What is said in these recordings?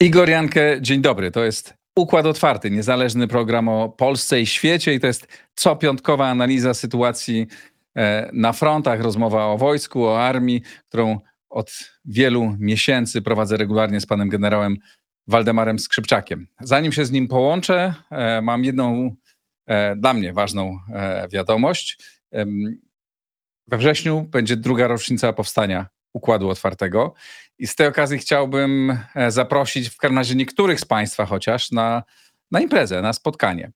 Igor Jankę, dzień dobry. To jest Układ Otwarty, niezależny program o Polsce i świecie i to jest copiątkowa analiza sytuacji e, na frontach, rozmowa o wojsku, o armii, którą od wielu miesięcy prowadzę regularnie z panem generałem Waldemarem Skrzypczakiem. Zanim się z nim połączę, e, mam jedną e, dla mnie ważną wiadomość. We wrześniu będzie druga rocznica powstania Układu Otwartego. I z tej okazji chciałbym e, zaprosić w każdym razie niektórych z Państwa chociaż na, na imprezę, na spotkanie.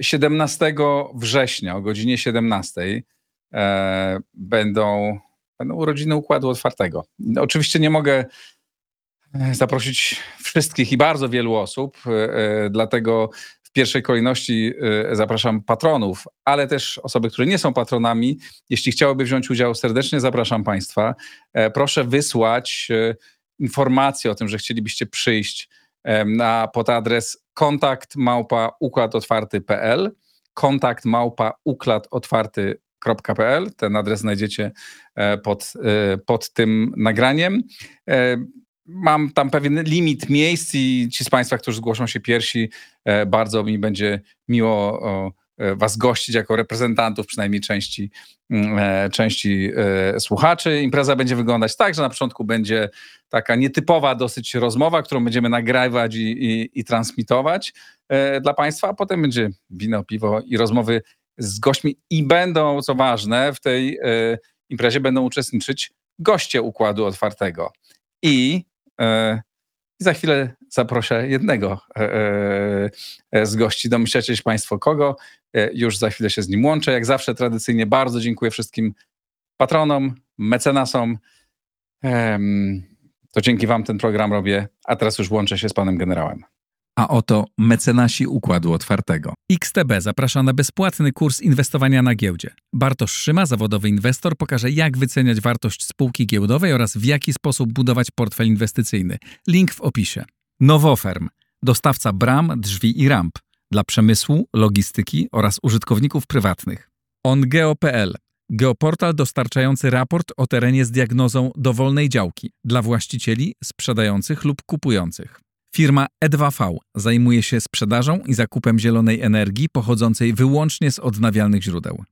17 e, września o godzinie 17 e, będą, będą urodziny Układu Otwartego. Oczywiście nie mogę zaprosić wszystkich i bardzo wielu osób, dlatego w pierwszej kolejności zapraszam patronów, ale też osoby, które nie są patronami. Jeśli chciałyby wziąć udział, serdecznie zapraszam Państwa. E, proszę wysłać e, informację o tym, że chcielibyście przyjść e, na pod adres kontakt małpa układotwarty.pl kontakt. Ten adres znajdziecie pod, pod tym nagraniem mam tam pewien limit miejsc i ci z Państwa, którzy zgłoszą się pierwsi, e, bardzo mi będzie miło e, Was gościć jako reprezentantów przynajmniej części, mm, e, części słuchaczy. Impreza będzie wyglądać tak, że na początku będzie taka nietypowa dosyć rozmowa, którą będziemy nagrywać i, i, i transmitować dla Państwa, a potem będzie wino, piwo i rozmowy z gośćmi i będą, co ważne, w tej imprezie będą uczestniczyć goście Układu Otwartego. I I za chwilę zaproszę jednego e, e, z gości. Domyślacie się Państwo kogo? Już za chwilę się z nim łączę. Jak zawsze tradycyjnie bardzo dziękuję wszystkim patronom, mecenasom. To dzięki Wam ten program robię, a teraz już łączę się z Panem Generałem. A oto mecenasi Układu Otwartego. XTB zaprasza na bezpłatny kurs inwestowania na giełdzie. Bartosz Szyma, zawodowy inwestor, pokaże jak wyceniać wartość spółki giełdowej oraz w jaki sposób budować portfel inwestycyjny. Link w opisie. Nowoferm, dostawca bram, drzwi i ramp dla przemysłu, logistyki oraz użytkowników prywatnych. OnGeo.pl Geoportal dostarczający raport o terenie z diagnozą dowolnej działki dla właścicieli, sprzedających lub kupujących. Firma E2V zajmuje się sprzedażą i zakupem zielonej energii pochodzącej wyłącznie z odnawialnych źródeł.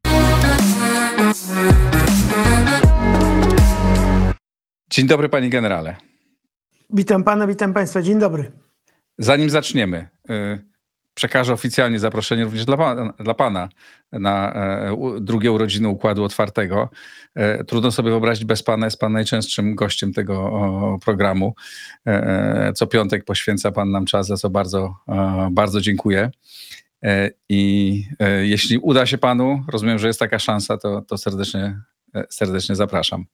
Dzień dobry, panie generale. Witam pana, witam państwa. Dzień dobry. Zanim zaczniemy, y, przekażę oficjalnie zaproszenie również dla pana, dla pana na e, drugie urodziny Układu Otwartego. E, trudno sobie wyobrazić bez pana, jest pan najczęstszym gościem tego programu. E, co piątek poświęca pan nam czas, za co bardzo, bardzo dziękuję. I jeśli uda się panu, rozumiem, że jest taka szansa, to, to serdecznie, serdecznie zapraszam.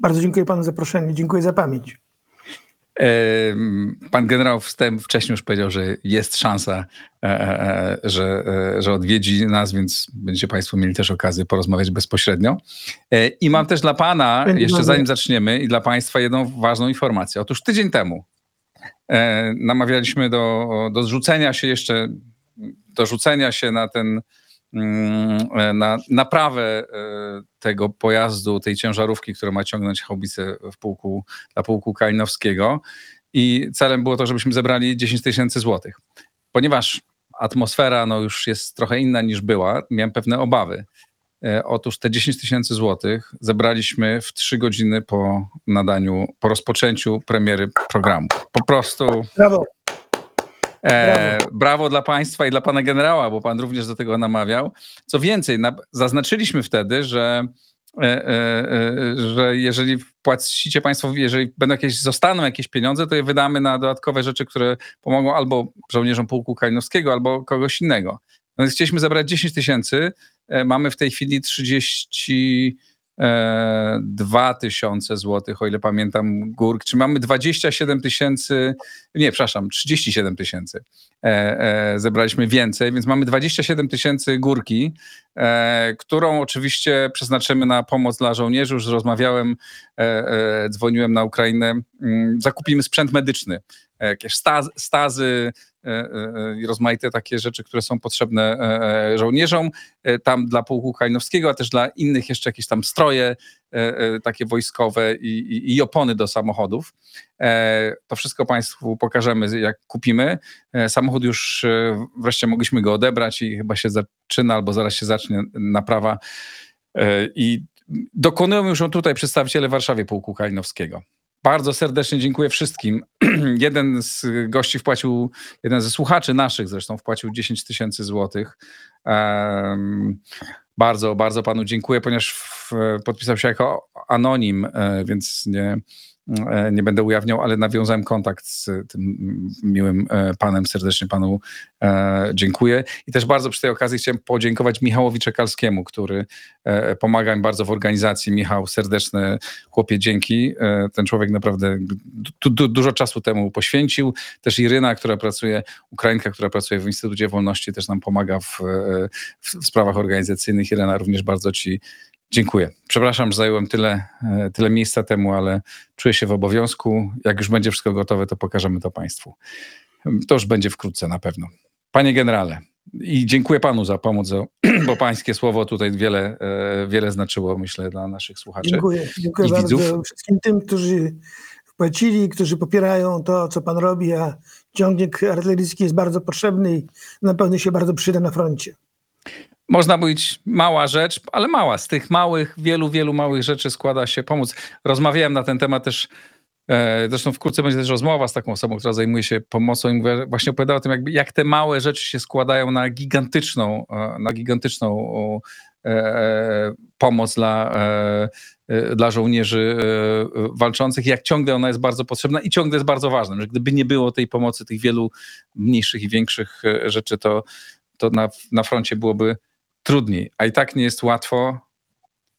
Bardzo dziękuję panu za zaproszenie, dziękuję za pamięć. Pan generał wstęp wcześniej już powiedział, że jest szansa, e, e, e, że, że odwiedzi nas, więc będziecie Państwo mieli też okazję porozmawiać bezpośrednio. I mam też dla Pana, jeszcze zanim zaczniemy, i dla Państwa jedną ważną informację. Otóż tydzień temu namawialiśmy do, do zrzucenia się jeszcze, do rzucenia się na ten na naprawę e, tego pojazdu, tej ciężarówki, która ma ciągnąć haubice w pułku, dla pułku Kalinowskiego. I celem było to, żebyśmy zebrali 10 tysięcy złotych. Ponieważ atmosfera no, już jest trochę inna niż była, miałem pewne obawy. E, otóż te 10 tysięcy złotych zebraliśmy w 3 godziny po nadaniu, po rozpoczęciu premiery programu. Po prostu. Brawo. E, brawo. dla państwa i dla pana generała, bo pan również do tego namawiał. Co więcej, na, zaznaczyliśmy wtedy, że, e, e, e, że jeżeli płacicie państwo, jeżeli będą jakieś, zostaną jakieś pieniądze, to je wydamy na dodatkowe rzeczy, które pomogą albo żołnierzom pułku Kalinowskiego, albo kogoś innego. No chcieliśmy zebrać 10 tysięcy, mamy w tej chwili 30 e, 2000 zł, o ile pamiętam, górk. Czy mamy 27 tysięcy, nie, przepraszam, 37 tysięcy. E, e, zebraliśmy więcej, więc mamy 27 tysięcy górki, e, którą oczywiście przeznaczymy na pomoc dla żołnierzy. Już rozmawiałem, dzwoniłem na Ukrainę. Mm, Zakupimy sprzęt medyczny, jakieś staz, stazy e, i rozmaite takie rzeczy, które są potrzebne e, e, żołnierzom. E, Tam dla pułku Kajnowskiego, a też dla innych jeszcze jakieś tam stroje e, e, takie wojskowe i, i, i opony do samochodów. E, To wszystko Państwu pokażemy, jak kupimy. E, Samochód już e, wreszcie mogliśmy go odebrać i chyba się zaczyna albo zaraz się zacznie naprawa. E, I dokonują już tutaj przedstawiciele Warszawie Pułku Kalinowskiego. Bardzo serdecznie dziękuję wszystkim. jeden z gości wpłacił, jeden ze słuchaczy naszych zresztą wpłacił 10 tysięcy złotych. Em, bardzo, bardzo panu dziękuję, ponieważ w, podpisał się jako anonim, e, więc nie, nie będę ujawniał, ale nawiązałem kontakt z tym miłym e, panem. Serdecznie panu e, dziękuję. I też bardzo przy tej okazji chciałem podziękować Michałowi Czekalskiemu, który e, pomaga mi bardzo w organizacji. Michał, serdeczne chłopie, dzięki. E, Ten człowiek naprawdę du, du, dużo czasu temu poświęcił. Też Iryna, która pracuje, Ukrainka, która pracuje w Instytucie Wolności, też nam pomaga w, e, w, w sprawach organizacyjnych. Irena, również bardzo ci dziękuję. Przepraszam, że zająłem tyle, e, tyle miejsca temu, ale czuję się w obowiązku. Jak już będzie wszystko gotowe, to pokażemy to Państwu. To już będzie wkrótce na pewno. Panie generale, i dziękuję panu za pomoc, bo pańskie słowo tutaj wiele, e, wiele znaczyło, myślę, dla naszych słuchaczy. Dziękuję. Dziękuję i bardzo widzów. wszystkim tym, którzy wpłacili, którzy popierają to, co pan robi, a ciągnik artyleryjski jest bardzo potrzebny i na pewno się bardzo przyda na froncie. Można mówić mała rzecz, ale mała. Z tych małych, wielu, wielu małych rzeczy składa się pomoc. Rozmawiałem na ten temat też, e, zresztą wkrótce będzie też rozmowa z taką osobą, która zajmuje się pomocą i mówię, właśnie opowiadała o tym, jakby, jak te małe rzeczy się składają na gigantyczną, e, na gigantyczną e, pomoc dla, dla żołnierzy walczących, jak ciągle ona jest bardzo potrzebna i ciągle jest bardzo ważna, że gdyby nie było tej pomocy, tych wielu mniejszych i większych rzeczy, to, to na, na froncie byłoby trudniej, a i tak nie jest łatwo.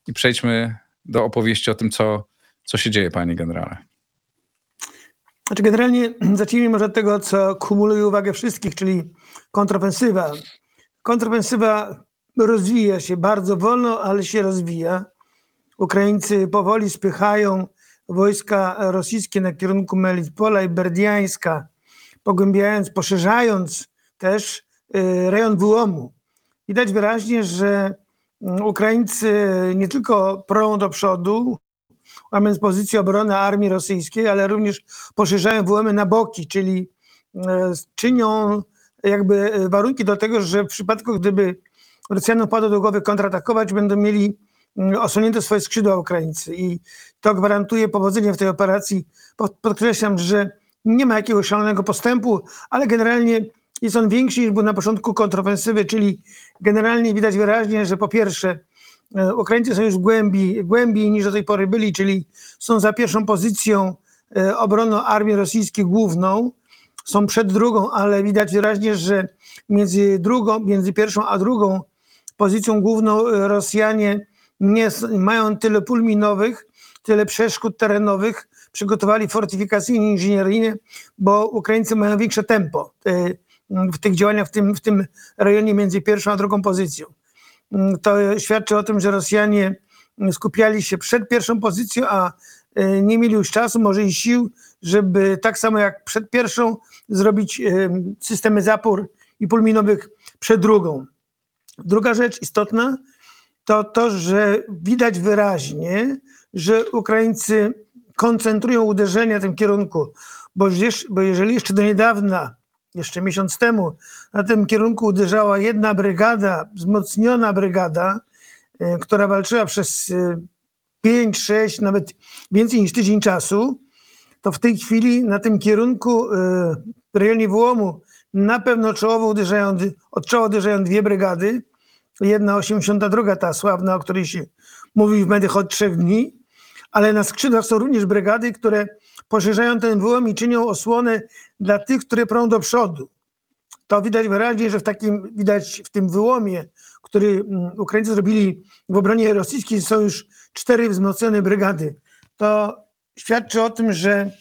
I przejdźmy do opowieści o tym, co, co się dzieje, panie generale. Znaczy generalnie zacznijmy może od tego, co kumuluje uwagę wszystkich, czyli kontrofensywa. Kontrofensywa rozwija się bardzo wolno, ale się rozwija. Ukraińcy powoli spychają wojska rosyjskie na kierunku Melitpola i Berdiańska, pogłębiając, poszerzając też y, rejon wyłomu. Widać wyraźnie, że mm, Ukraińcy nie tylko prą do przodu, łamiąc pozycję obrony armii rosyjskiej, ale również poszerzają wyłomy na boki, czyli e, czynią jakby e, warunki do tego, że w przypadku, gdyby Rosjanom padło do głowy kontratakować, będą mieli mm, osłonięte swoje skrzydła Ukraińcy i to gwarantuje powodzenie w tej operacji. Pod- Podkreślam, że nie ma jakiegoś szalonego postępu, ale generalnie jest on większy niż był na początku kontrofensywy, czyli generalnie widać wyraźnie, że po pierwsze e, Ukraińcy są już głębiej, głębiej niż do tej pory byli, czyli są za pierwszą pozycją e, obroną armii rosyjskiej główną, są przed drugą, ale widać wyraźnie, że między drugą, między pierwszą a drugą pozycją główną e, Rosjanie nie mają tyle pól minowych, tyle przeszkód terenowych, przygotowali fortyfikacyjnie, inżynieryjnie, bo Ukraińcy mają większe tempo w tych działaniach w tym, w tym rejonie między pierwszą a drugą pozycją. Mm, To świadczy o tym, że Rosjanie skupiali się przed pierwszą pozycją, a e, nie mieli już czasu, może i sił, żeby tak samo jak przed pierwszą zrobić e, systemy zapór i pól minowych przed drugą. Druga rzecz istotna to to, że widać wyraźnie, że Ukraińcy koncentrują uderzenia w tym kierunku, bo, bo jeżeli jeszcze do niedawna, jeszcze miesiąc temu, na tym kierunku uderzała jedna brygada, wzmocniona brygada, e, która walczyła przez 5, 6, nawet więcej niż tydzień czasu, to w tej chwili na tym kierunku e, w rejonie Wyłomu na pewno czołowo uderzają, od czoła uderzają dwie brygady. Jedna 82, ta sławna, o której się mówi w mediach od trzech dni, ale na skrzydłach są również brygady, które poszerzają ten wyłom i czynią osłonę dla tych, które prą do przodu. to widać wyraźnie, że w takim, widać w tym wyłomie, który mm, Ukraińcy zrobili w obronie rosyjskiej, są już cztery wzmocnione brygady. To świadczy o tym, że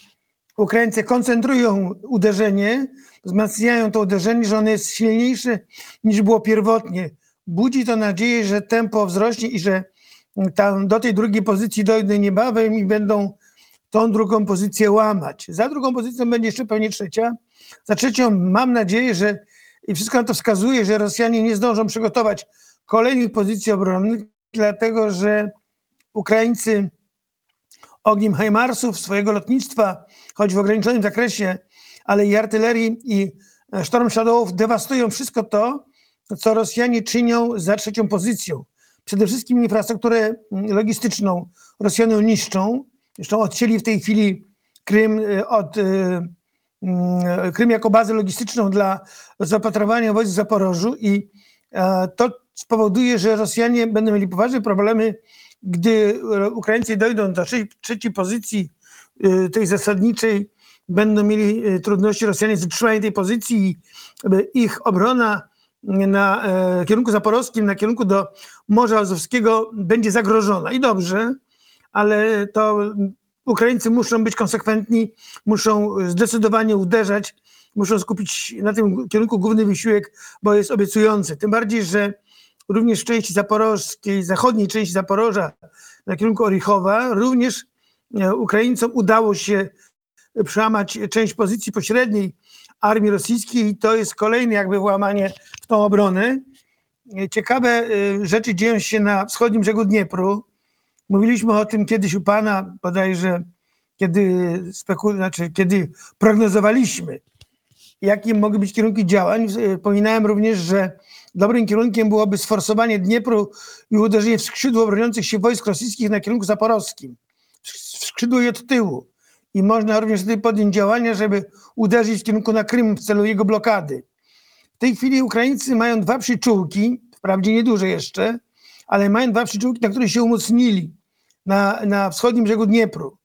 Ukraińcy koncentrują uderzenie, wzmacniają to uderzenie, że ono jest silniejsze niż było pierwotnie. Budzi to nadzieję, że tempo wzrośnie i że tam do tej drugiej pozycji dojdą niebawem i będą tą drugą pozycję łamać. Za drugą pozycją będzie jeszcze pewnie trzecia. Za trzecią mam nadzieję, że i wszystko na to wskazuje, że Rosjanie nie zdążą przygotować kolejnych pozycji obronnych, dlatego że Ukraińcy ogniem Heimarsów, swojego lotnictwa, choć w ograniczonym zakresie, ale i artylerii i Storm Shadowów dewastują wszystko to, co Rosjanie czynią za trzecią pozycją. Przede wszystkim infrastrukturę logistyczną Rosjanie niszczą. Zresztą odcięli w tej chwili Krym y, od y, y, Krym jako bazę logistyczną dla zapatrowania wojsk w Zaporożu i e, to spowoduje, że Rosjanie będą mieli poważne problemy, gdy Ukraińcy dojdą do trzeciej, pozycji tej zasadniczej, będą mieli trudności Rosjanie z utrzymaniem tej pozycji i ich obrona na e, kierunku zaporowskim, na kierunku do Morza Azowskiego będzie zagrożona. I dobrze, ale to Ukraińcy muszą być konsekwentni, muszą zdecydowanie uderzać, muszą skupić na tym kierunku główny wysiłek, bo jest obiecujący. Tym bardziej, że również w części zaporowskiej, zachodniej części Zaporoża, na kierunku Orichowa, również e, Ukraińcom udało się przełamać część pozycji pośredniej armii rosyjskiej i to jest kolejne jakby włamanie w tą obronę. Ciekawe y, rzeczy dzieją się na wschodnim brzegu Dniepru. Mówiliśmy o tym kiedyś u Pana, bodajże kiedy, spekul- znaczy, kiedy prognozowaliśmy, jakie mogły być kierunki działań. Pominałem również, że dobrym kierunkiem byłoby sforsowanie Dniepru i uderzenie w skrzydło broniących się wojsk rosyjskich na kierunku zaporowskim. W skrzydło i od tyłu i można również wtedy podjąć działania, żeby uderzyć w kierunku na Krym w celu jego blokady. W tej chwili Ukraińcy mają dwa przyczółki, wprawdzie nieduże jeszcze, ale mają dwa przyczółki, na których się umocnili na, na wschodnim brzegu Dniepru.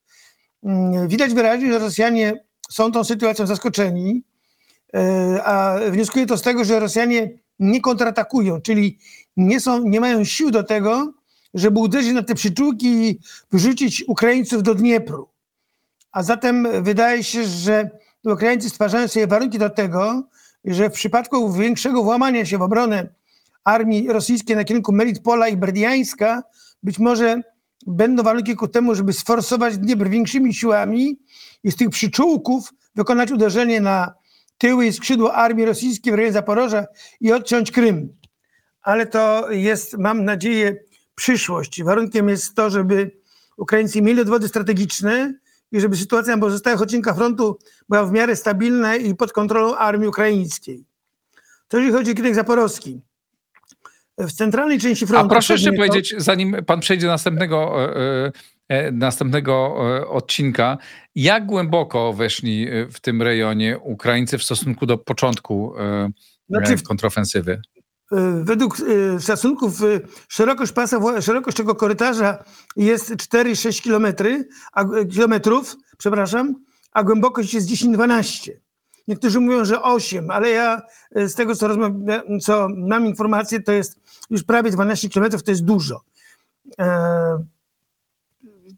Mm, widać wyraźnie, że Rosjanie są tą sytuacją zaskoczeni, e, a wnioskuje to z tego, że Rosjanie nie kontratakują, czyli nie, są, nie mają sił do tego, żeby uderzyć na te przyczółki i wyrzucić Ukraińców do Dniepru. A zatem wydaje się, że Ukraińcy stwarzają sobie warunki do tego, że w przypadku większego włamania się w obronę armii rosyjskiej na kierunku Melitpola i Berdiańska, być może będą warunki ku temu, żeby sforsować Dniepr większymi siłami i z tych przyczółków wykonać uderzenie na tyły i skrzydło armii rosyjskiej w rejonie Zaporoża i odciąć Krym. Ale to jest, mam nadzieję, przyszłość. Warunkiem jest to, żeby Ukraińcy mieli odwody strategiczne, i żeby sytuacja na pozostałych odcinkach frontu była w miarę stabilna i pod kontrolą armii ukraińskiej. To jeżeli chodzi o kierunek zaporowski. W centralnej części frontu... A proszę jeszcze to... powiedzieć, zanim pan przejdzie do następnego, e, e, następnego e, odcinka, jak głęboko weszli w tym rejonie Ukraińcy w stosunku do początku znaczy, kontrofensywy? Według szacunków szerokość pasa, szerokość tego korytarza jest 4-6 kilometry, a, kilometrów, przepraszam, a głębokość jest 10-12. Niektórzy mówią, że 8, ale ja z tego, co, co mam informację, to jest już prawie 12 kilometrów, to jest dużo.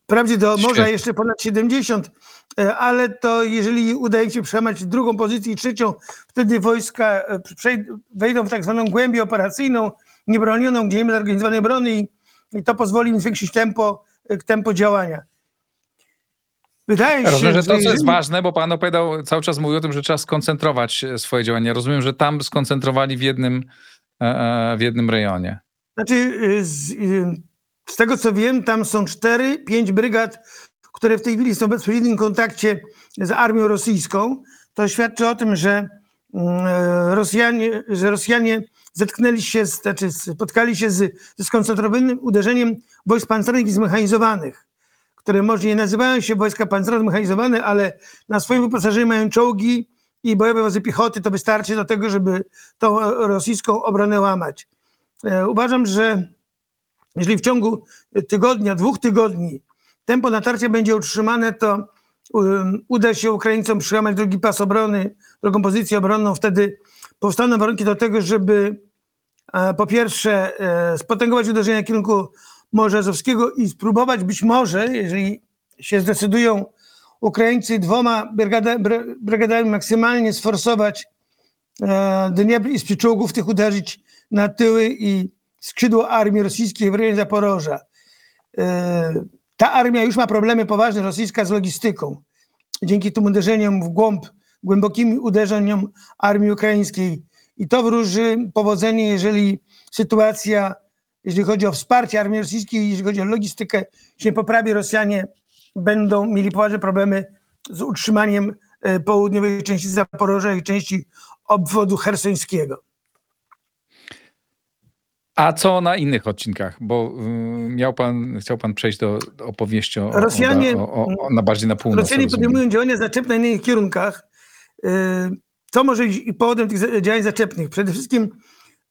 Wprawdzie do morza jeszcze ponad 70, e, ale to jeżeli udaje się przełamać drugą pozycję i trzecią, wtedy wojska e, wejdą w tak zwaną głębię operacyjną, niebronioną, gdzie nie ma zorganizowanej brony i, i to pozwoli im zwiększyć tempo, e, tempo działania. Wydaje się, Rozumiem, że to, co jest ważne, bo pan opowiadał, cały czas mówił o tym, że trzeba skoncentrować swoje działania. Rozumiem, że tam skoncentrowali w jednym, w jednym rejonie. Znaczy, z, z tego co wiem, tam są cztery, pięć brygad, które w tej chwili są w bezpośrednim kontakcie z armią rosyjską. To świadczy o tym, że mm, Rosjanie, że Rosjanie zetknęli się, znaczy spotkali się z, ze skoncentrowanym uderzeniem wojsk pancernych i zmechanizowanych, które może nie nazywają się wojska pancerne zmechanizowane, ale na swoim wyposażeniu mają czołgi i bojowe wozy piechoty. To wystarczy do tego, żeby tą rosyjską obronę łamać. E, uważam, że jeżeli w ciągu tygodnia, dwóch tygodni tempo natarcia będzie utrzymane, to uda się Ukraińcom przełamać drugi pas obrony, drugą pozycję obronną, wtedy powstaną warunki do tego, żeby e, po pierwsze e, spotęgować uderzenia w kierunku Morza i spróbować być może, jeżeli się zdecydują Ukraińcy dwoma brygada, bry- brygadami maksymalnie sforsować e, Dniepr i z przyczółków tych uderzyć na tyły i skrzydło armii rosyjskiej w rejonie Zaporoża. E, Ta armia już ma problemy poważne rosyjska z logistyką. Dzięki tym uderzeniom w głąb, głębokim uderzeniom armii ukraińskiej. I to wróży powodzenie, jeżeli sytuacja, jeżeli chodzi o wsparcie armii rosyjskiej, jeżeli chodzi o logistykę, się poprawi, Rosjanie będą mieli poważne problemy z utrzymaniem e, południowej części Zaporoża i części obwodu hersońskiego. A co na innych odcinkach? Bo y, miał pan, chciał pan przejść do, do opowieści o, Rosjanie- o, o, o, na bardziej na północ. Rosjanie podejmują działania zaczepne na innych kierunkach. Co może być i powodem tych działań zaczepnych? Przede wszystkim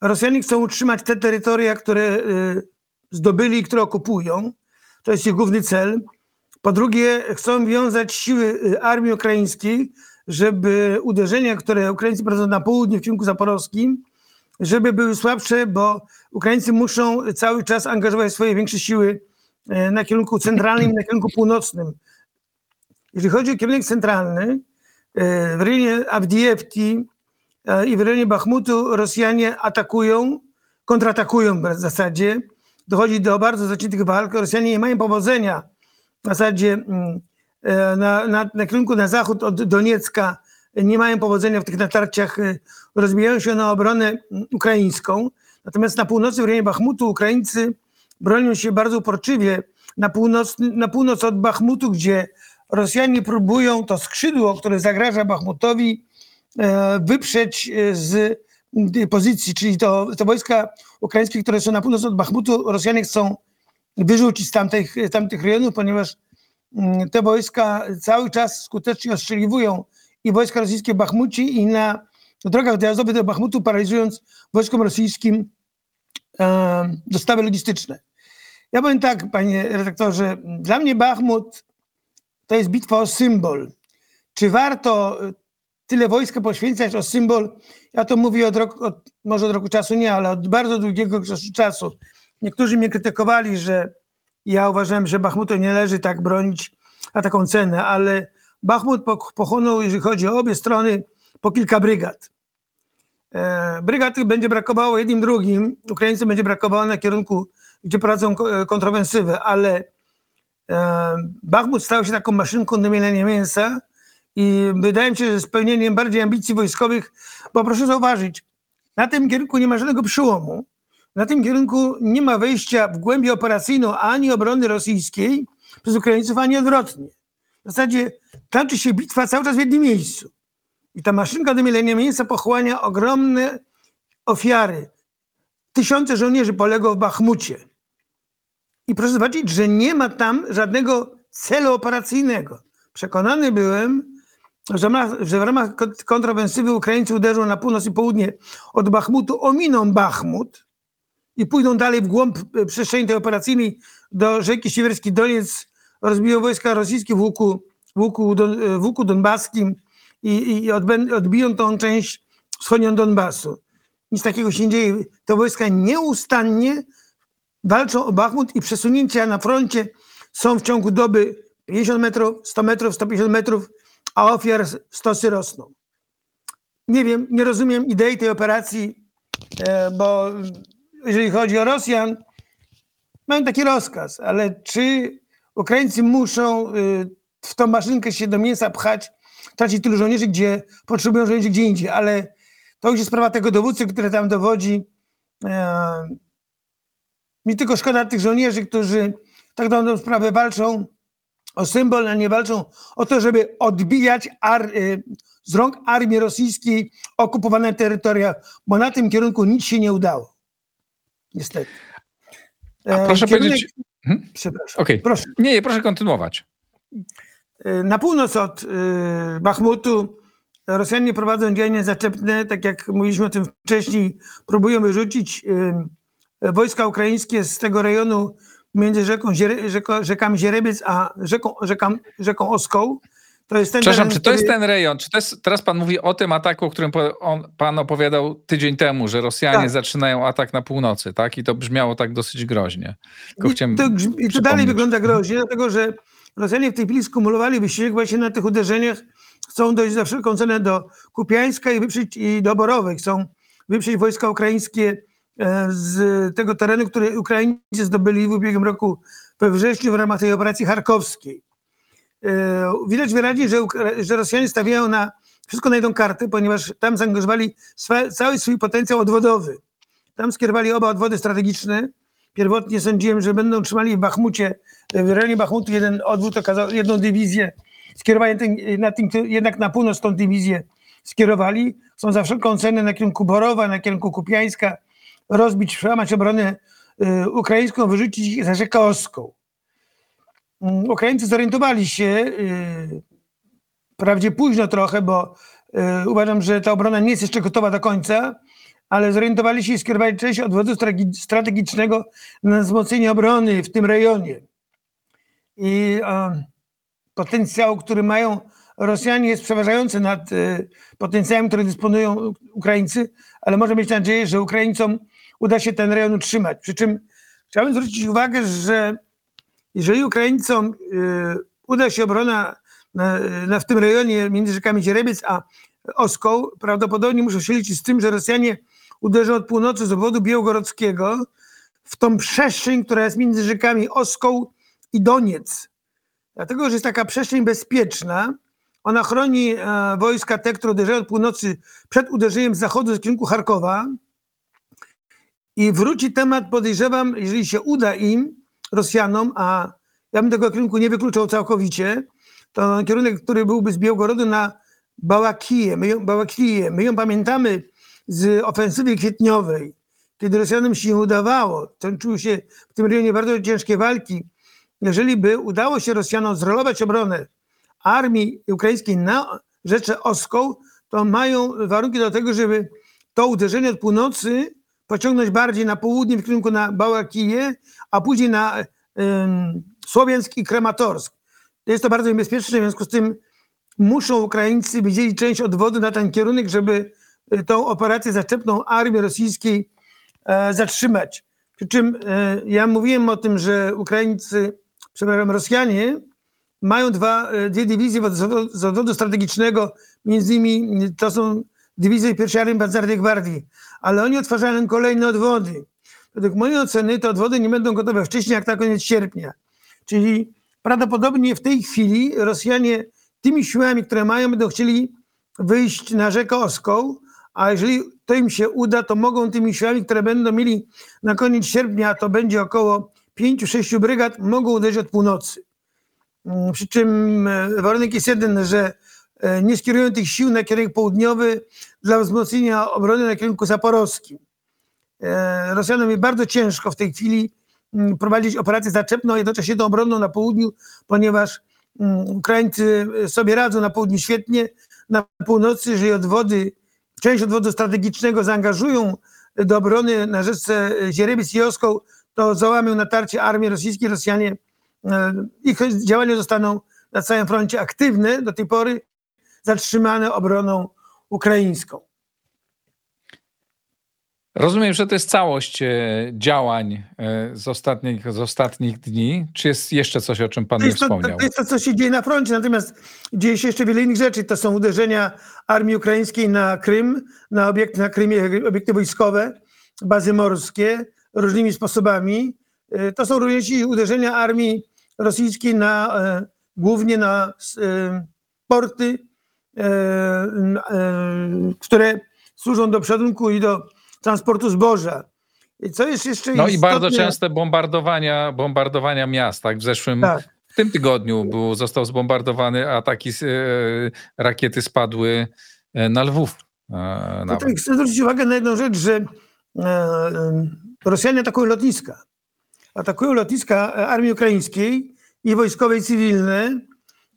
Rosjanie chcą utrzymać te terytoria, które yy, zdobyli i które okupują. To jest ich główny cel. Po drugie, chcą wiązać siły yy, armii ukraińskiej, żeby uderzenia, które Ukraińcy prowadzą na południe w kierunku zaporowskim, żeby były słabsze, bo Ukraińcy muszą cały czas angażować swoje większe siły e, na kierunku centralnym i na kierunku północnym. Jeżeli chodzi o kierunek centralny, e, w rejonie Awdijiewki e, i w rejonie Bachmutu Rosjanie atakują, kontratakują w zasadzie. Dochodzi do bardzo zaciętych walk. Rosjanie nie mają powodzenia w zasadzie mm, e, na, na, na kierunku na zachód od Doniecka. Nie mają powodzenia w tych natarciach. e, Rozbijają się na obronę mm, ukraińską. Natomiast na północy, w rejonie Bachmutu, Ukraińcy bronią się bardzo uporczywie. Na północ, na północ od Bachmutu, gdzie Rosjanie próbują to skrzydło, które zagraża Bachmutowi, e, wyprzeć z tej pozycji, czyli to, to wojska ukraińskie, które są na północ od Bachmutu, Rosjanie chcą wyrzucić z tamtych, tamtych rejonów, ponieważ mm, te wojska cały czas skutecznie ostrzeliwują i wojska rosyjskie w Bachmucie i na drogach dojazdowych do Bachmutu, paraliżując wojskom rosyjskim e, dostawy logistyczne. Ja powiem tak, panie redaktorze, dla mnie Bachmut to jest bitwa o symbol. Czy warto y, tyle wojska poświęcać o symbol? Ja to mówię od roku, od, może od roku czasu nie, ale od bardzo długiego czasu. Niektórzy mnie krytykowali, że ja uważałem, że Bachmutu nie należy tak bronić na taką cenę, ale Bachmut po- pochłonął, jeżeli chodzi o obie strony, po kilka brygad. E, Brygad będzie brakowało jednym drugim. Ukraińcom będzie brakowało na kierunku, gdzie prowadzą e, kontrofensywę, ale e, Bachmut stał się taką maszynką do mielenia mięsa i wydaje mi się, że spełnieniem bardziej ambicji wojskowych, bo proszę zauważyć, na tym kierunku nie ma żadnego przełomu. Na tym kierunku nie ma wejścia w głębię operacyjną ani obrony rosyjskiej przez Ukraińców, ani odwrotnie. W zasadzie toczy się bitwa cały czas w jednym miejscu. I ta maszynka do mielenia mięsa pochłania ogromne ofiary. Tysiące żołnierzy poległo w Bachmucie. I proszę zobaczyć, że nie ma tam żadnego celu operacyjnego. Przekonany byłem, że ramach, że w ramach kont- kontrofensywy Ukraińcy uderzą na północ i południe od Bachmutu, ominą Bachmut i pójdą dalej w głąb e, przestrzeni tej operacyjnej do rzeki Siewierski Doniec, rozbiją wojska rosyjskie w łuku, w łuku, don, e, w łuku donbaskim i, i odbę- odbiją tą część wschodnią Donbasu. Nic takiego się nie dzieje. Te wojska nieustannie walczą o Bachmut i przesunięcia na froncie są w ciągu doby 50 metrów, 100 metrów, 150 metrów, a ofiar stosy rosną. Nie wiem, nie rozumiem idei tej operacji, e, bo jeżeli chodzi o Rosjan, mają taki rozkaz, ale czy Ukraińcy muszą y, w tą maszynkę się do mięsa pchać, tracić tylu żołnierzy, gdzie potrzebują żołnierzy gdzie indziej, ale to już jest sprawa tego dowódcy, który tam dowodzi. E, mi tylko szkoda tych żołnierzy, którzy tak dobrą sprawę walczą o symbol, a nie walczą o to, żeby odbijać y, z rąk armii rosyjskiej okupowane terytoria, bo na tym kierunku nic się nie udało. Niestety. A E, proszę kierunek- powiedzieć. Mhm. Przepraszam. Okej. Proszę. Nie, nie, proszę kontynuować. E, Na północ od y, Bachmutu Rosjanie prowadzą działania zaczepne, tak jak mówiliśmy o tym wcześniej, próbują wyrzucić wojska ukraińskie z tego rejonu między rzeką, rzeko, rzekami Zierebiec a rzeką, rzeką, rzeką Oską. To jest ten Przepraszam, teren, czy to jest ten rejon? Czy to jest, teraz pan mówi o tym ataku, o którym on, pan opowiadał tydzień temu, że Rosjanie Tak. zaczynają atak na północy, tak? I to brzmiało tak dosyć groźnie. Tylko I chciałem to, I to dalej wygląda groźnie, dlatego że Rosjanie w tej chwili skumulowali wysiłek właśnie na tych uderzeniach. Chcą dojść za wszelką cenę do Kupiańska i, wyprzeć, i do Borowej. Chcą wyprzeć wojska ukraińskie e, z tego terenu, który Ukraińcy zdobyli w ubiegłym roku we wrześniu w ramach tej operacji charkowskiej. E, Widać wyraźnie, że, że Rosjanie stawiają na wszystko na jedną kartę, ponieważ tam zaangażowali swa, cały swój potencjał odwodowy. Tam skierowali oba odwody strategiczne. Pierwotnie sądziłem, że będą trzymali w Bachmucie, w rejonie Bachmutu jeden odwód, okazał, jedną dywizję. Skierowali ten, na tym, jednak na północ tą dywizję skierowali. Chcą za wszelką cenę na kierunku Borowa, na kierunku Kupiańska rozbić, przełamać obronę y, ukraińską, wyrzucić ich za rzekę Oską. Mm, Ukraińcy zorientowali się, y, wprawdzie późno trochę, bo y, uważam, że ta obrona nie jest jeszcze gotowa do końca, ale zorientowali się i skierowali część odwodu strategicznego na wzmocnienie obrony w tym rejonie. I potencjał, który mają Rosjanie jest przeważający nad e, potencjałem, który dysponują Ukraińcy, ale można mieć nadzieję, że Ukraińcom uda się ten rejon utrzymać. Przy czym chciałbym zwrócić uwagę, że jeżeli Ukraińcom e, uda się obrona na, na, w tym rejonie między rzekami Dzierebiec a Oską, prawdopodobnie muszą się liczyć z tym, że Rosjanie uderzą od północy z obwodu białogorodzkiego w tą przestrzeń, która jest między rzekami Oską i Doniec. Dlatego, że jest taka przestrzeń bezpieczna, ona chroni e, wojska te, które uderzają od północy przed uderzeniem z zachodu z kierunku Charkowa i wróci temat, podejrzewam, jeżeli się uda im, Rosjanom, a ja bym tego kierunku nie wykluczał całkowicie, to kierunek, który byłby z Białgorodu na Bałakiję. My ją, Bałakiję. My ją pamiętamy z ofensywy kwietniowej, kiedy Rosjanom się udawało, toczyły się w tym rejonie bardzo ciężkie walki. Jeżeli by udało się Rosjanom zrolować obronę armii ukraińskiej na Rzeczę Oską, to mają warunki do tego, żeby to uderzenie od północy pociągnąć bardziej na południe w kierunku na Bałakiję, a później na ym, Słowiańsk i Krematorsk. Jest to bardzo niebezpieczne, w związku z tym muszą Ukraińcy wydzielić część odwodu na ten kierunek, żeby y, tą operację zaczepną armii rosyjskiej e, zatrzymać. Przy czym e, ja mówiłem o tym, że Ukraińcy, przepraszam, Rosjanie mają dwa, e, dwie dywizje z odwodu- strategicznego, między innymi to są dywizje pierwszej Armii Pancernej Gwardii, ale oni otwarzają kolejne odwody. Według mojej oceny te odwody nie będą gotowe wcześniej jak na koniec sierpnia. Czyli prawdopodobnie w tej chwili Rosjanie tymi siłami, które mają, będą chcieli wyjść na rzekę Oską, a jeżeli to im się uda, to mogą tymi siłami, które będą mieli na koniec sierpnia, to będzie około 5-6 brygad, mogą uderzyć od północy. Mm, Przy czym e, warunek jest jeden, że nie skierują tych sił na kierunek południowy dla wzmocnienia obrony na kierunku zaporowskim. E, Rosjanom jest bardzo ciężko w tej chwili mm, prowadzić operację zaczepną, jednocześnie tą obronną na południu, ponieważ mm, Ukraińcy sobie radzą na południu świetnie, na północy, jeżeli odwody, część odwodu strategicznego zaangażują do obrony na rzece Zierebiec i Oską, to załamią natarcie armii rosyjskiej. Rosjanie, e, ich działania zostaną na całym froncie aktywne, do tej pory zatrzymane obroną ukraińską. Rozumiem, że to jest całość e, działań e, z ostatnich, z ostatnich dni. Czy jest jeszcze coś, o czym pan To nie jest to, wspomniał? to jest to, co się dzieje na froncie, natomiast dzieje się jeszcze wiele innych rzeczy. To są uderzenia armii ukraińskiej na Krym, na obiekty na Krymie, obiekty wojskowe, bazy morskie, różnymi sposobami. Y, To są również i uderzenia armii rosyjskiej na, e, głównie na e, porty, e, e, które służą do przodunku i do transportu zboża. Co jest jeszcze No i bardzo istotne- częste bombardowania, bombardowania miast. Tak? W zeszłym, Tak. w tym tygodniu był, został zbombardowany, ataki z, e, rakiety spadły e, na Lwów. E, chcę zwrócić uwagę na jedną rzecz, że e, e, Rosjanie atakują lotniska. Atakują lotniska e, armii ukraińskiej i wojskowej, cywilne.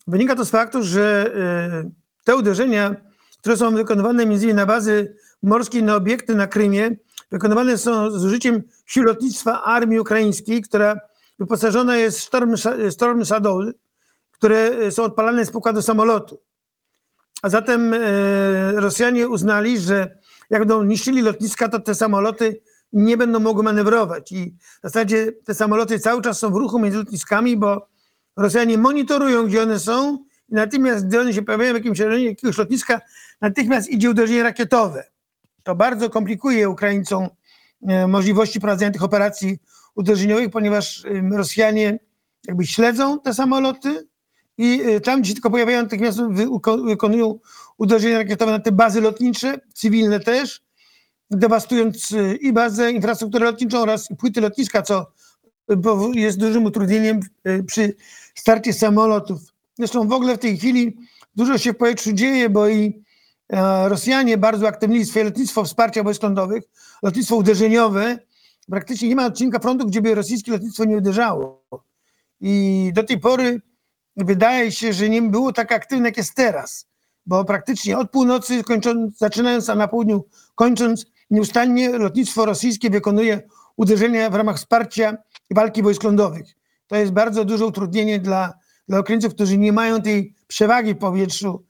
Wynika to z faktu, że e, te uderzenia, które są wykonywane innymi na bazy morskie, na obiekty na Krymie, wykonywane są z użyciem sił lotnictwa armii ukraińskiej, która wyposażona jest w Storm, Storm Shadow, które są odpalane z pokładu samolotu. A zatem e, Rosjanie uznali, że jak będą niszczyli lotniska, to te samoloty nie będą mogły manewrować. I w zasadzie te samoloty cały czas są w ruchu między lotniskami, bo Rosjanie monitorują, gdzie one są i natychmiast, gdy one się pojawiają w jakimś rejonie jakiegoś lotniska, natychmiast idzie uderzenie rakietowe. To bardzo komplikuje Ukraińcom e, możliwości prowadzenia tych operacji uderzeniowych, ponieważ Rosjanie jakby śledzą te samoloty i e, tam, gdzie się tylko pojawiają, natychmiast wykonują uderzenia rakietowe na te bazy lotnicze, cywilne też, dewastując e, i bazę, infrastrukturę lotniczą oraz płyty lotniska, co jest dużym utrudnieniem przy starcie samolotów. Zresztą w ogóle w tej chwili dużo się w powietrzu dzieje, bo i e, Rosjanie bardzo aktywni swoje lotnictwo wsparcia wojsk lądowych, lotnictwo uderzeniowe. Praktycznie nie ma odcinka frontu, gdzie by rosyjskie lotnictwo nie uderzało. I do tej pory wydaje się, że nie było tak aktywne, jak jest teraz, bo praktycznie od północy, kończąc, zaczynając, a na południu kończąc, nieustannie lotnictwo rosyjskie wykonuje uderzenia w ramach wsparcia walki wojsk lądowych. To jest bardzo duże utrudnienie dla, dla Ukraińców, którzy nie mają tej przewagi w powietrzu,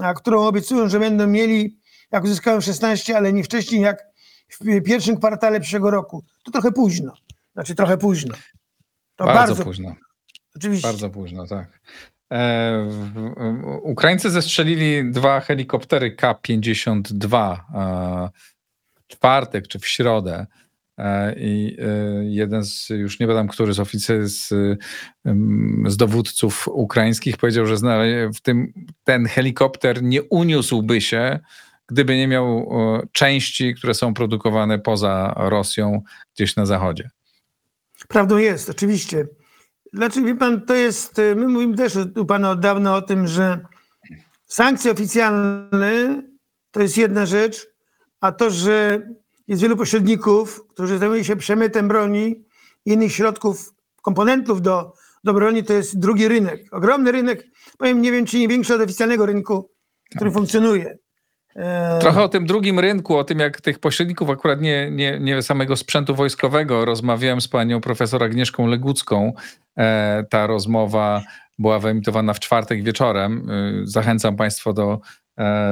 a którą obiecują, że będą mieli, jak uzyskają 16, ale nie wcześniej jak w pierwszym kwartale przyszłego roku. To trochę późno. Znaczy trochę późno. To Bardzo, bardzo, późno. Oczywiście. Bardzo późno, tak. E, Ukraińcy zestrzelili dwa helikoptery K-52 e, w czwartek czy w środę. E, I e, jeden z, już nie pamiętam, który z oficer, z, z dowódców ukraińskich powiedział, że w tym ten helikopter nie uniósłby się, gdyby nie miał e, części, które są produkowane poza Rosją, gdzieś na zachodzie. Prawdą jest, oczywiście. Znaczy, wie pan, to jest, y, my mówimy też u pana od dawna o tym, że sankcje oficjalne to jest jedna rzecz, a to, że jest wielu pośredników, którzy zajmują się przemytem broni i innych środków, komponentów do, do broni, to jest drugi rynek. Ogromny rynek, powiem, nie wiem, czy nie większy od oficjalnego rynku, który funkcjonuje. E, Trochę o tym drugim rynku, o tym jak tych pośredników, akurat nie, nie, nie samego sprzętu wojskowego, rozmawiałem z panią profesor Agnieszką Legucką. E, ta rozmowa była wyemitowana w czwartek wieczorem. Y, Zachęcam państwa do, e,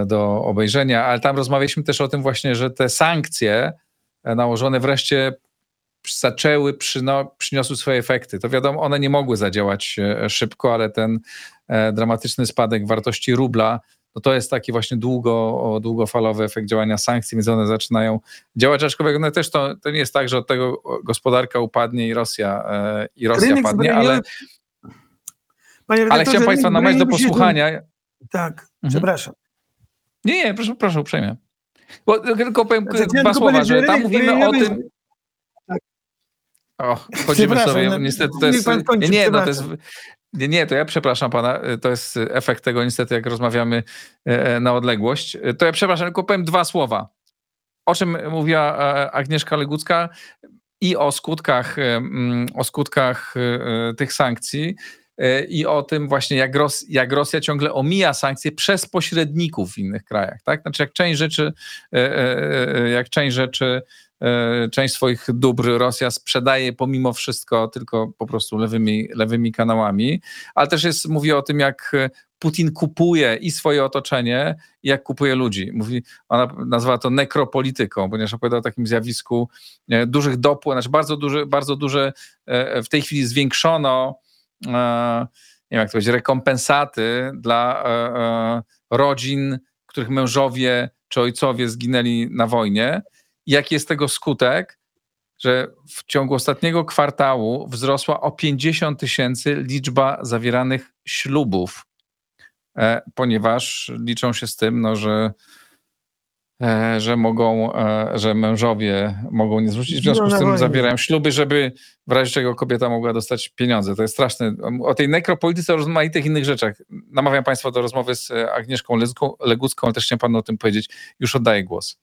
do obejrzenia, ale tam rozmawialiśmy też o tym właśnie, że te sankcje e, nałożone wreszcie zaczęły, przyno, przyniosły swoje efekty. To wiadomo, one nie mogły zadziałać e, szybko, ale ten e, dramatyczny spadek wartości rubla no to jest taki właśnie długo, długofalowy efekt działania sankcji, więc one zaczynają działać, aczkolwiek one też to, to nie jest tak, że od tego gospodarka upadnie i Rosja, e, i Rosja Rynek padnie, ale, Panie ale chciałem Państwa namawiać do zbrojeniowy się- posłuchania. Tak, przepraszam. Nie, nie, proszę, proszę uprzejmie. Bo tylko powiem Znaczy, dwa słowa, że tam mówimy o tym... Och, wchodzimy Przepraszam, sobie, no, niestety to jest... kończy, Nie, no to jest... Nie, nie, to ja przepraszam pana, to jest efekt tego niestety, jak rozmawiamy e, na odległość. To ja przepraszam, tylko powiem dwa słowa. O czym mówiła Agnieszka Legucka i o skutkach, mm, o skutkach tych sankcji i o tym właśnie, jak, Ros jak Rosja ciągle omija sankcje przez pośredników w innych krajach. Tak? Znaczy, jak część rzeczy, e, e, e, jak część rzeczy, e, część swoich dóbr Rosja sprzedaje pomimo wszystko tylko po prostu lewymi, lewymi kanałami, ale też jest, mówi o tym, jak Putin kupuje i swoje otoczenie, i jak kupuje ludzi. Mówi, ona nazwała to nekropolityką, ponieważ opowiada o takim zjawisku e, dużych dopłat, znaczy bardzo duże, bardzo duże e, w tej chwili zwiększono e, nie wiem jak to powiedzieć, rekompensaty dla e, e, rodzin, których mężowie czy ojcowie zginęli na wojnie. Jaki jest tego skutek? Że w ciągu ostatniego kwartału wzrosła o 50 tysięcy liczba zawieranych ślubów, e, ponieważ liczą się z tym, no, że, e, że mogą, e, że mężowie mogą nie zwrócić, w związku z tym zawierają śluby, żeby w razie czego kobieta mogła dostać pieniądze. To jest straszne. O tej nekropolityce, o rozmaitych innych rzeczach. Namawiam Państwa do rozmowy z e, Agnieszką Legucką, Legucką ale też chciałem Panu o tym powiedzieć. Już oddaję głos.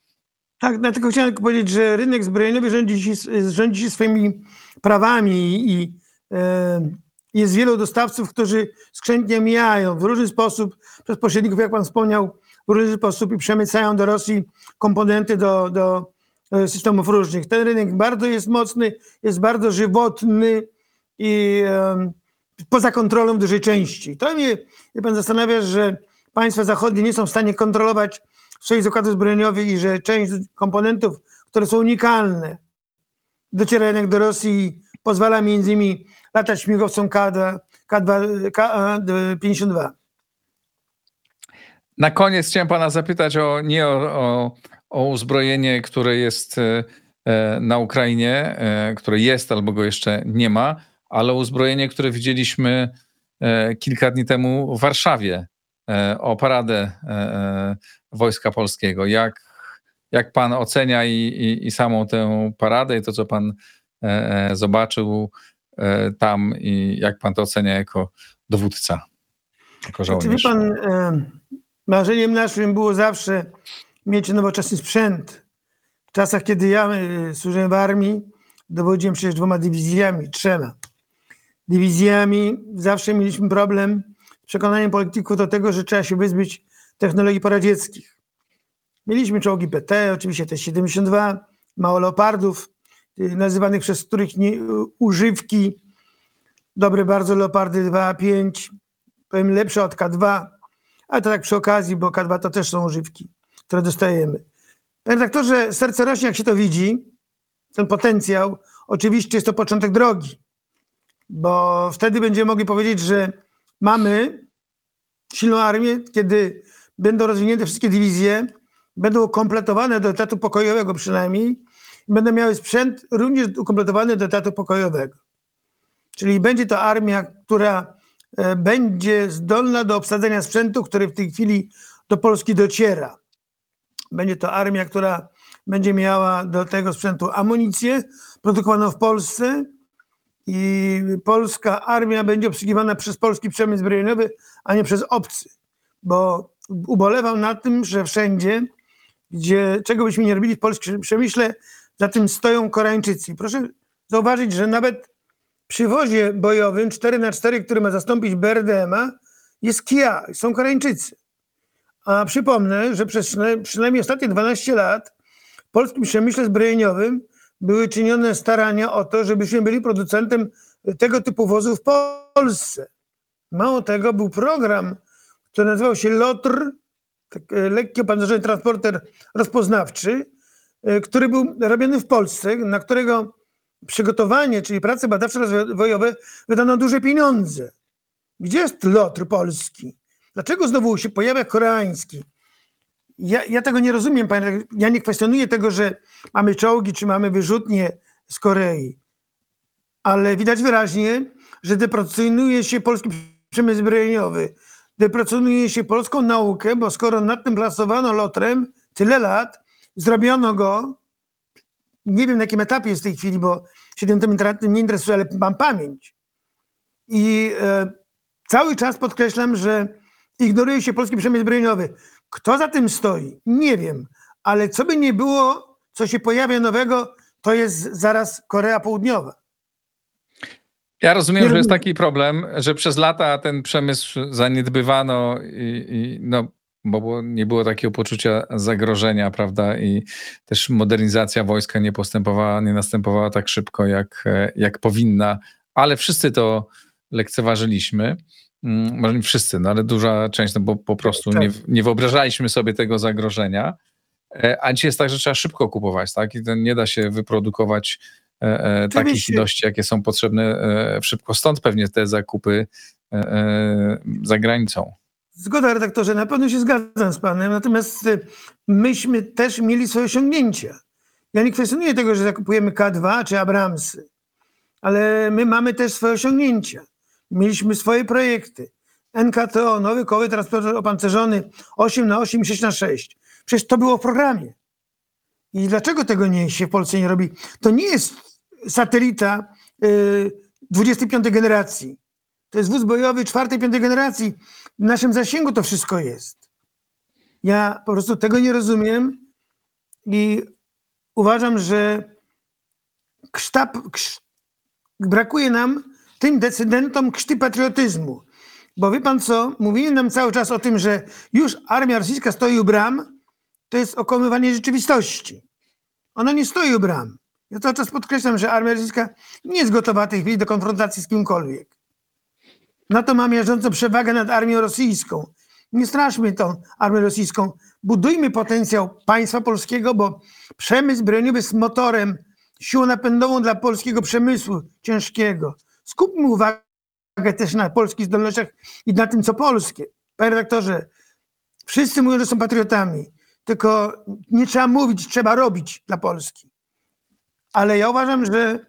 Tak, dlatego chciałem tylko powiedzieć, że rynek zbrojeniowy rządzi się, rządzi się swoimi prawami i e, jest wielu dostawców, którzy skrzętnie mijają w różny sposób przez pośredników, jak pan wspomniał, w różny sposób i przemycają do Rosji komponenty do, do e, systemów różnych. Ten rynek bardzo jest mocny, jest bardzo żywotny i e, poza kontrolą w dużej części. To mnie, wie pan, zastanawia, że państwa zachodnie nie są w stanie kontrolować swoich zakładów zbrojeniowych i że część komponentów, które są unikalne, dociera jednak do Rosji i pozwala między innymi latać śmigłowcom K2, K2, K52. Na koniec chciałem pana zapytać o nie o, o, o uzbrojenie, które jest e, e, na Ukrainie, e, które jest albo go jeszcze nie ma, ale o uzbrojenie, które widzieliśmy kilka dni temu w Warszawie, o paradę Wojska Polskiego. Jak, jak pan ocenia i, i, i samą tę paradę i to, co pan zobaczył tam i jak pan to ocenia jako dowódca, jako Znaczy, żołnierz? pan, marzeniem naszym było zawsze mieć nowoczesny sprzęt. W czasach, kiedy ja e, służyłem w armii, dowodziłem przecież dwoma dywizjami, trzema dywizjami. Zawsze mieliśmy problem z przekonaniem polityków do tego, że trzeba się wyzbyć technologii poradzieckich. Mieliśmy czołgi PT, oczywiście T-72, mało leopardów, y, nazywanych przez których nie, używki, dobre bardzo leopardy 2A5, powiem lepsze od K2, ale to tak przy okazji, bo K2 to też są używki, które dostajemy. Panie redaktorze, serce rośnie, jak się to widzi, ten potencjał. Oczywiście jest to początek drogi, bo wtedy będziemy mogli powiedzieć, że mamy silną armię, kiedy będą rozwinięte wszystkie dywizje, będą ukompletowane do etatu pokojowego przynajmniej, będą miały sprzęt również ukompletowany do etatu pokojowego. Czyli będzie to armia, która będzie zdolna do obsadzenia sprzętu, który w tej chwili do Polski dociera. Będzie to armia, która będzie miała do tego sprzętu amunicję produkowaną w Polsce i polska armia będzie obsługiwana przez polski przemysł zbrojeniowy, a nie przez obcy. Bo ubolewam na tym, że wszędzie, gdzie czego byśmy nie robili w polskim przemyśle, za tym stoją Koreańczycy. Proszę zauważyć, że nawet przy wozie bojowym 4x4, który ma zastąpić BRDM-a, jest Kia, są Koreańczycy. A przypomnę, że przez przyna- przynajmniej ostatnie 12 lat w polskim przemyśle zbrojeniowym były czynione starania o to, żebyśmy byli producentem tego typu wozów w Polsce. Mało tego, był program, który nazywał się LOTR, tak, e, lekki opancerzony transporter rozpoznawczy, e, który był robiony w Polsce, na którego przygotowanie, czyli prace badawcze rozwojowe, wydano duże pieniądze. Gdzie jest LOTR polski? Dlaczego znowu się pojawia koreański? Ja, ja tego nie rozumiem, panie. Ja nie kwestionuję tego, że mamy czołgi, czy mamy wyrzutnie z Korei. Ale widać wyraźnie, że deprecjonuje się polski przemysł zbrojeniowy. Deprecjonuje się polską naukę, bo skoro nad tym pracowano lotrem tyle lat, zrobiono go, nie wiem na jakim etapie jest w tej chwili, bo się tym tematem nie interesuje, ale mam pamięć. I e, cały czas podkreślam, że ignoruje się polski przemysł zbrojeniowy. Kto za tym stoi? Nie wiem, ale co by nie było, co się pojawia nowego, to jest zaraz Korea Południowa. Ja rozumiem, Nie że jest taki problem, że przez lata ten przemysł zaniedbywano i, i no, bo nie było takiego poczucia zagrożenia, prawda? I też modernizacja wojska nie postępowała, nie następowała tak szybko, jak, e, jak powinna, ale wszyscy to lekceważyliśmy. Mm, Może nie wszyscy, no ale duża część, no bo po prostu nie, nie wyobrażaliśmy sobie tego zagrożenia. E, A dzisiaj jest tak, że trzeba szybko kupować, tak? I nie da się wyprodukować e, takich ilości, jakie są potrzebne szybko. Stąd pewnie te zakupy za granicą. Zgoda, redaktorze, na pewno się zgadzam z panem, natomiast y, myśmy też mieli swoje osiągnięcia. Ja nie kwestionuję tego, że zakupujemy K2 czy Abramsy, ale my mamy też swoje osiągnięcia. Mieliśmy swoje projekty. NKTO, nowy kołowy transporter opancerzony 8 na 8 i 6 na 6 Przecież to było w programie. I dlaczego tego nie się w Polsce nie robi? To nie jest satelita y, 25 generacji. To jest wóz bojowy czwartej, piątej generacji. W naszym zasięgu to wszystko jest. Ja po prostu tego nie rozumiem i uważam, że ksztap, krz, brakuje nam, tym decydentom, krzty patriotyzmu. Bo wie pan co? Mówili nam cały czas o tym, że już armia rosyjska stoi u bram. To jest okłamywanie rzeczywistości. Ona nie stoi u bram. Ja cały czas podkreślam, że armia rosyjska nie jest gotowa w tej chwili do konfrontacji z kimkolwiek. NATO ma miażdżącą przewagę nad armią rosyjską. Nie straszmy tą armię rosyjską. Budujmy potencjał państwa polskiego, bo przemysł zbrojeniowy jest motorem, siłą napędową dla polskiego przemysłu ciężkiego. Skupmy uwagę też na polskich zdolnościach i na tym, co polskie. Panie redaktorze, wszyscy mówią, że są patriotami, tylko nie trzeba mówić, trzeba robić dla Polski. Ale ja uważam, że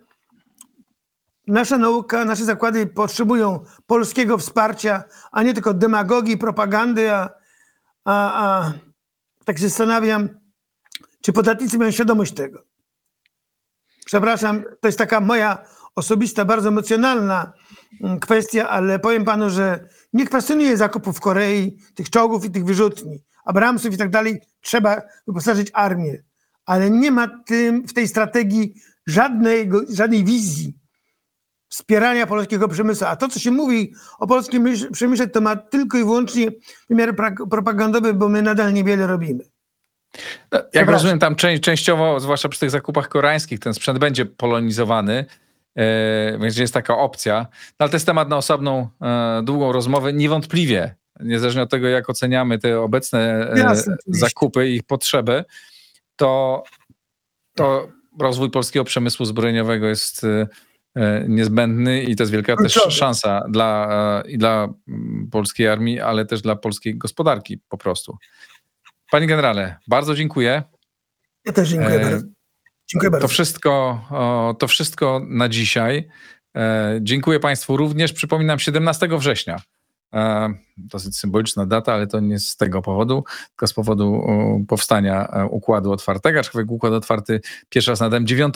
nasza nauka, nasze zakłady potrzebują polskiego wsparcia, a nie tylko demagogii, propagandy, a, a, a tak się zastanawiam, czy podatnicy mają świadomość tego. Przepraszam, to jest taka moja osobista, bardzo emocjonalna mm, kwestia, ale powiem panu, że nie kwestionuję zakupów Korei, tych czołgów i tych wyrzutni, Abramsów i tak dalej. Trzeba wyposażyć armię, ale nie ma tym, w tej strategii żadnej, żadnej wizji wspierania polskiego przemysłu. A to, co się mówi o polskim myśl- przemyśle, to ma tylko i wyłącznie wymiar propagandowy, bo my nadal niewiele robimy. No, Jak rozumiem, tam czę- częściowo, zwłaszcza przy tych zakupach koreańskich, ten sprzęt będzie polonizowany, e, więc jest taka opcja. No, ale to jest temat na osobną, e, długą rozmowę. Niewątpliwie, niezależnie od tego, jak oceniamy te obecne e, Jasne, zakupy i ich potrzeby, to, to rozwój polskiego przemysłu zbrojeniowego jest niezbędny i to jest wielka też szansa dla, e, i dla polskiej armii, ale też dla polskiej gospodarki po prostu. Panie generale, bardzo dziękuję. Ja też dziękuję E, bardzo. Dziękuję bardzo. To wszystko, o, to wszystko na dzisiaj. E, dziękuję Państwu również. Przypominam, 17 września. E, dosyć symboliczna data, ale to nie z tego powodu, tylko z powodu o, powstania e, Układu Otwartego. Aczkolwiek Układ Otwarty pierwszy raz nadałem 9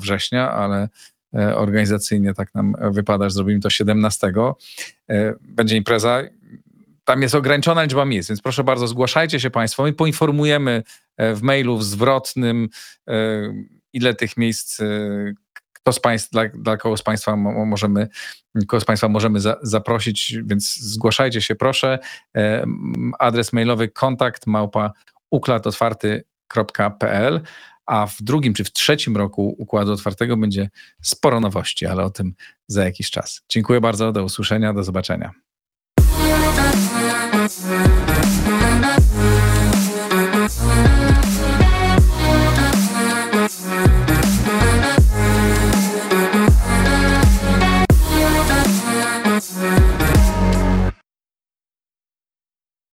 września, ale e, organizacyjnie tak nam wypada, że zrobimy to 17. E, będzie impreza. Tam jest ograniczona liczba miejsc, więc proszę bardzo, zgłaszajcie się Państwo. My poinformujemy e, w mailu w zwrotnym, e, ile tych miejsc, e, kto z dla, dla kogo z Państwa mo- możemy, kogo z Państwa możemy za, zaprosić, więc zgłaszajcie się proszę. E, Adres mailowy kontakt małpa układotwarty.pl a w drugim czy w trzecim roku Układu Otwartego będzie sporo nowości, ale o tym za jakiś czas. Dziękuję bardzo, do usłyszenia, do zobaczenia.